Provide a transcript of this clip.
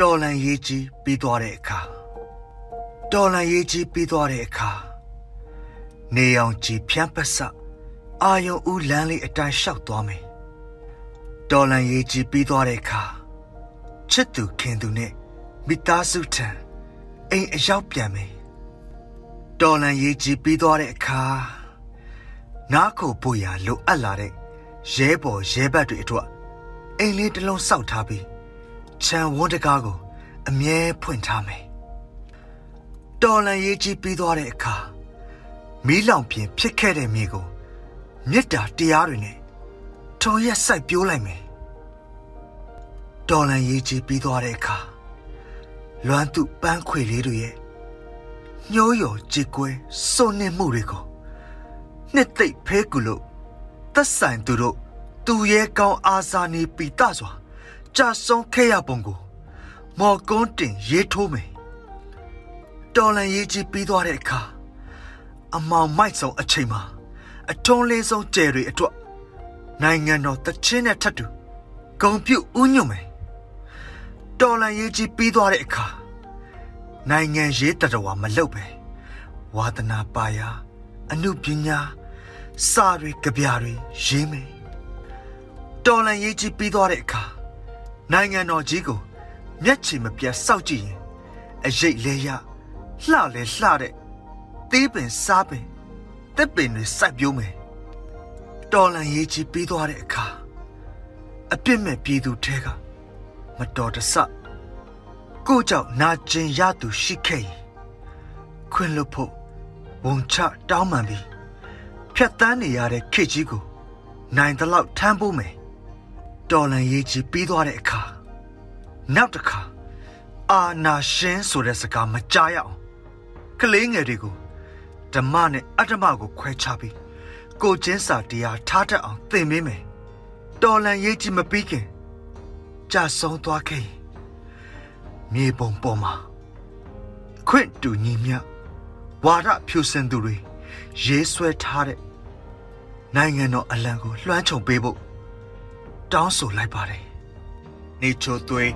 တော်လန်ရေးကြီးပြီးသွားတဲ့အခါတော်လန်ရေးကြီးပြီးသွားတဲ့အခါနေအောင်ကြီးဖြန်းပတ်စအာယုံဦးလမ်းလေးအတိုင်းလျှောက်သွားမယ်တော်လန်ရေးကြီးပြီးသွားတဲ့အခါချစ်သူခင်သူနဲ့မိသားစုထံအိမ်အရောက်ပြန်မယ်တော်လန်ရေးကြီးပြီးသွားတဲ့အခါနားခိုဖို့ရာလိုအပ်လာတဲ့ရဲဘော်ရဲဘက်တွေအတွက်အိမ်လေးတစ်လုံးစောက်ထားပြီး ခြံဝန်းတကားကို အမြဲဖွင့်ထားမယ်တော်လန်ရေးကြီးပြီးသွားတဲ့အခါမီးလောင်ပြင်ဖြစ်ခဲ့တဲ့မြေကိုမေတ္တာတရားတွေနဲ့ထုံရက်စိုက်ပြိုးလိုက်မယ်တော်လန်ရေးကြီးပြီးသွားတဲ့အခါလွမ်းသူပန်းခွေလေးတွေရဲ့ညှိုးရော်ကြေကွဲစုံနေမှုတွေကိုနှစ်သိပ်ဖဲကူလို့သက်ဆိုင်သူတို့သူရဲကောင်းအာဇာနည်ပီတစွာ ကြာဆုံးခဲ့ရပုံကိုမော်ကွန်းတင်ရေးထိုးမယ်တော်လန်ရေးကြီးပြီးသွားတဲ့အခါအမောင်မိုက်ဆုံးအချိန်မှာအထုံးလေးဆုံးကျယ်တွေအတွက်နိုင်ငံတော်တချင်းနဲ့ထပ်တူဂုံပြုဥညွတ်မယ်တော်လန်ရေးကြီးပြီးသွားတဲ့အခါနိုင်ငံရေးတတော်ဝမလုပ်ပဲဝါသနာပါရာအမှုပညာစာတွေကြပြတွေရေးမယ်တော်လန်ရေးကြီးပြီးသွားတဲ့အခါ နိုင်ငံတော်ကြီးကိုမျက်ခြေမပြတ်စောက်ကြည့်ရင်အရေးလဲရလှလဲလှတဲ့သေးပင်စားပင်တက်ပင်တွေစိုက်ပျိုးမယ်တော်လန်ရေးကြီးပြီးသွားတဲ့အခါအပြစ်မဲ့ပြည်သူထဲကမတော်တဆကိုကြောင့်နာကျင်ရသူရှိခဲ့ရင်ခွင့်လွတ်ဖို့ဝန်ချတောင်းပန်ပြီးဖြတ်တန်းနေရတဲ့ခေကြီးကိုနိုင်တလောက်ထမ်းဖို့မယ် တော်လန်ရေးကြီးပြီးသွားတဲ့အခါနောက်တစ်ခါအာနာရှင်ဆိုတဲ့စကားမကြားရအောင်ကလေးငယ်တွေကိုဓမ္မနဲ့အတ္တမကိုခွဲခြားပြီးကိုချင်းစာတရားထားတတ်အောင်သင်ပေးမယ်တော်လန်ရေးကြီးမပြီးခင်ကြာဆုံးသွားခဲ့ရင်မြေပုံပေါ်မှာခွင့်တူညီမြဝါဒဖြူစင်သူတွေရေးဆွဲထားတဲ့နိုင်ငံတော်အလံကိုလွှမ်းခြုံပေးဖို့ တောင်းဆိုလိုက်ပါတယ်။နေချိုသွေး